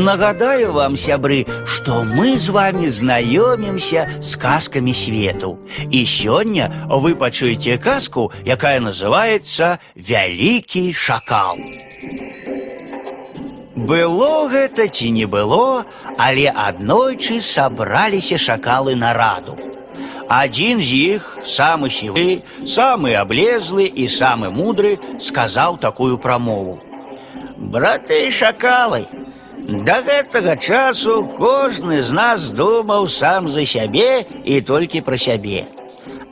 Нагадаю вам, сябры, что мы з вами знаёмімся з казкамі свету. І сёння вы пачуеце казку, якая называется Вялікі шакал. Было гэта ці не было, але аднойчы сабраліся шакалы на раду. Адзін з іх, самы сівы, самы аблезлы і самы мудры, сказаў такую прамову. Браты шакалы, да гэтага часу кожны з нас думаў сам за сябе і толькі пра сябе.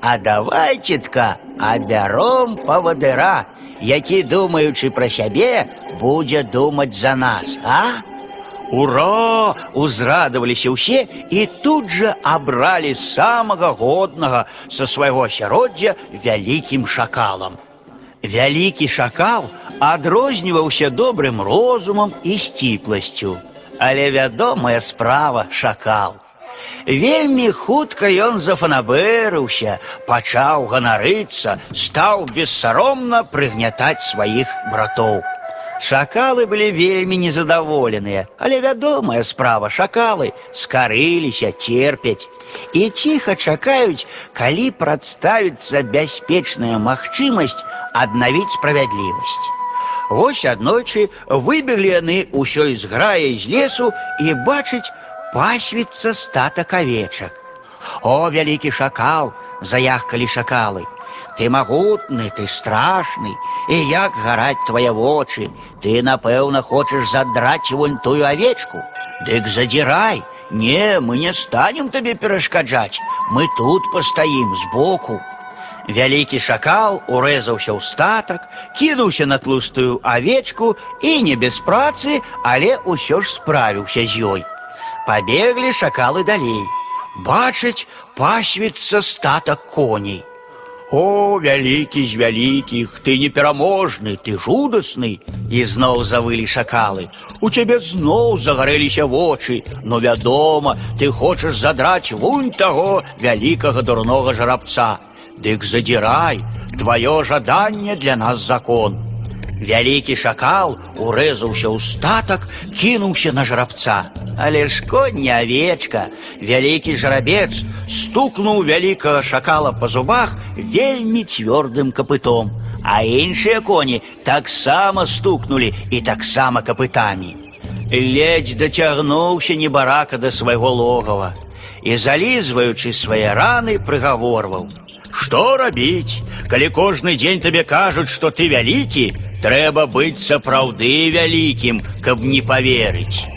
А давайце-тка абяром павадыра, які, думаючы пра сябе, будзе думаць за нас, а? Ура! Узрадаваліся ўсе і тут жа абралі самага годнага са свайго асяроддзя вялікім шакалам. Вялікі шакал адрозніваўся добрым розумам і сціпласцю. Але вядомая справа шакал. Вельмі хутка ён зафанабэрыўся, пачаў ганарыцца, стаў бессаромна прыгнятаць сваіх братоў. Шакалы былі вельмі незадаволеныя, але вядомая справа шакалы скарыліся, терпяць і ціха чакаюць, калі прадставіцца бяспечная магчымасць аднавіць справядлівасць. Вось аднойчы выбеглі яны ўсёй зграяй з лесу і бачыць пасвіцца статак авечак. О, вялікі шакал, заяхкалі шакалы. Ты магутны, ты страшны, і як гараць твае вочы, ты, напэўна, хочаш задраць вунь тую авечку. Дык задзірай, не, мы не станем табе перашкаджаць, мы тут пастаім збоку. Вялікі шакал урэзаўся ў статак, кінуўся на тлустую авечку і не без працы, але ўсё ж справіўся з ёй. Пабеглі шакалы далей. Бачаць, пасвіцца статак коней. О, вялікі з вялікіх, ты непераможны, ты жудасны, і зноў завылі шакалы. У цябе зноў загарэліся вочы, но вядома, ты хочаш задраць вунь таго вялікага дурнога жарабца. Дык задзірай, тваё жаданне для нас закон. Вялікі шакал урэзаўся ў статак, кінуўся на жарабца. Але ж конь не авечка. Вялікі жарабец стукнуў вялікага шакала па зубах вельмі цвёрдым капытом, а іншыя коні таксама стукнулі і таксама капытамі. Ледзь дацягнуўся небарака да свайго логава і, залізваючы свае раны, прыгаворваў: « Што рабіць, калі кожны дзень табе кажуць, што ты вялікі, трэба быць сапраўды вялікім, каб не паверыць.